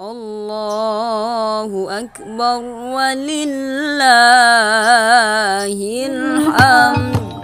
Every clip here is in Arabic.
الله أكبر ولله الحمد.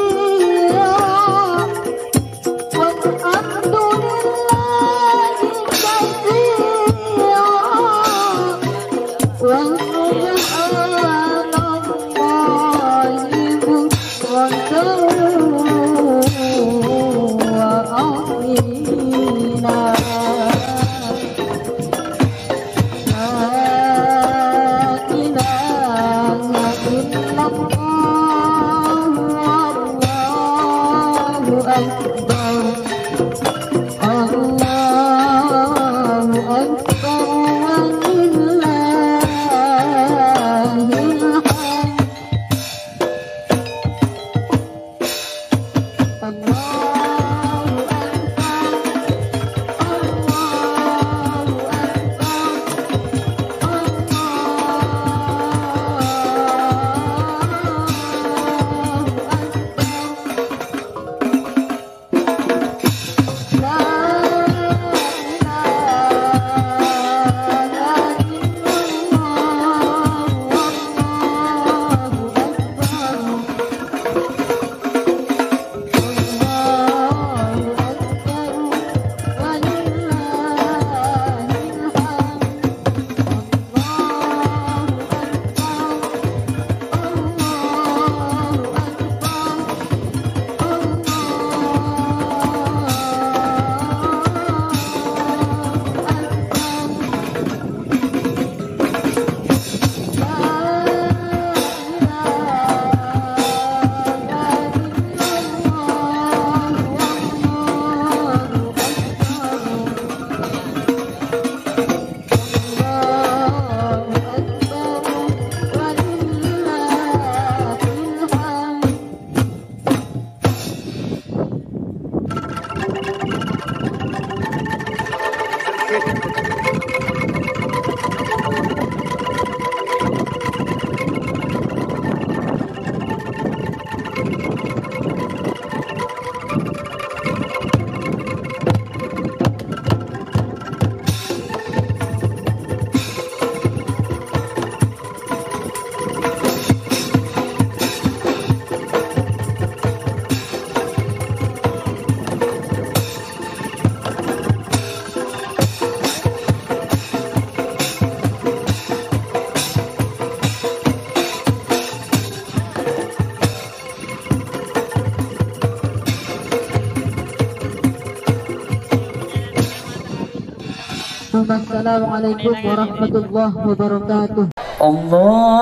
ثم السلام عليكم ورحمة الله وبركاته. الله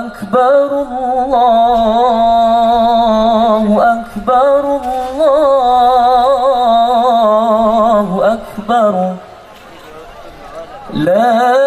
أكبر الله أكبر الله أكبر. لا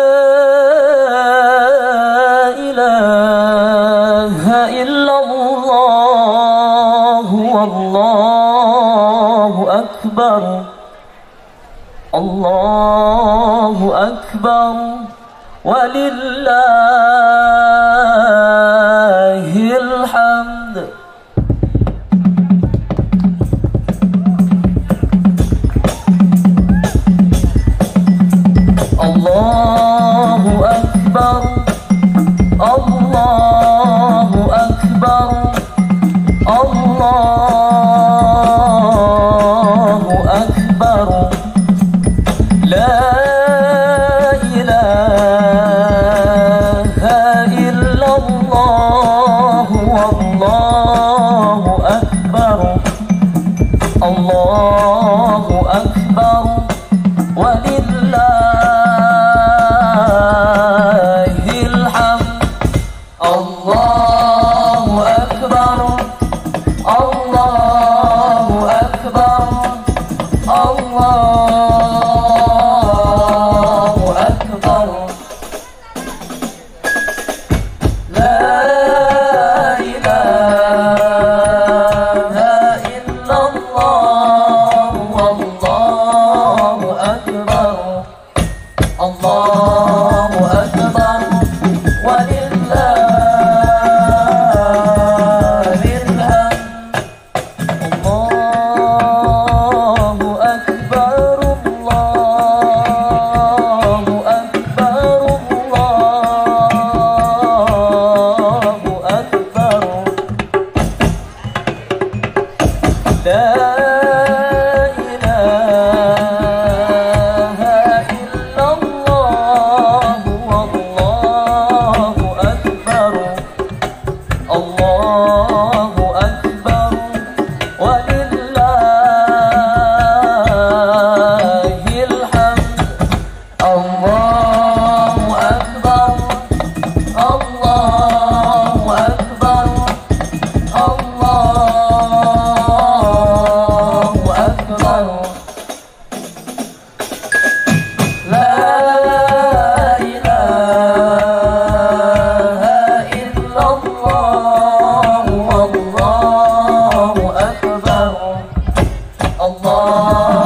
love. الله أكبر ولله الحمد. الله أكبر الله أكبر الله أكبر. لا Allah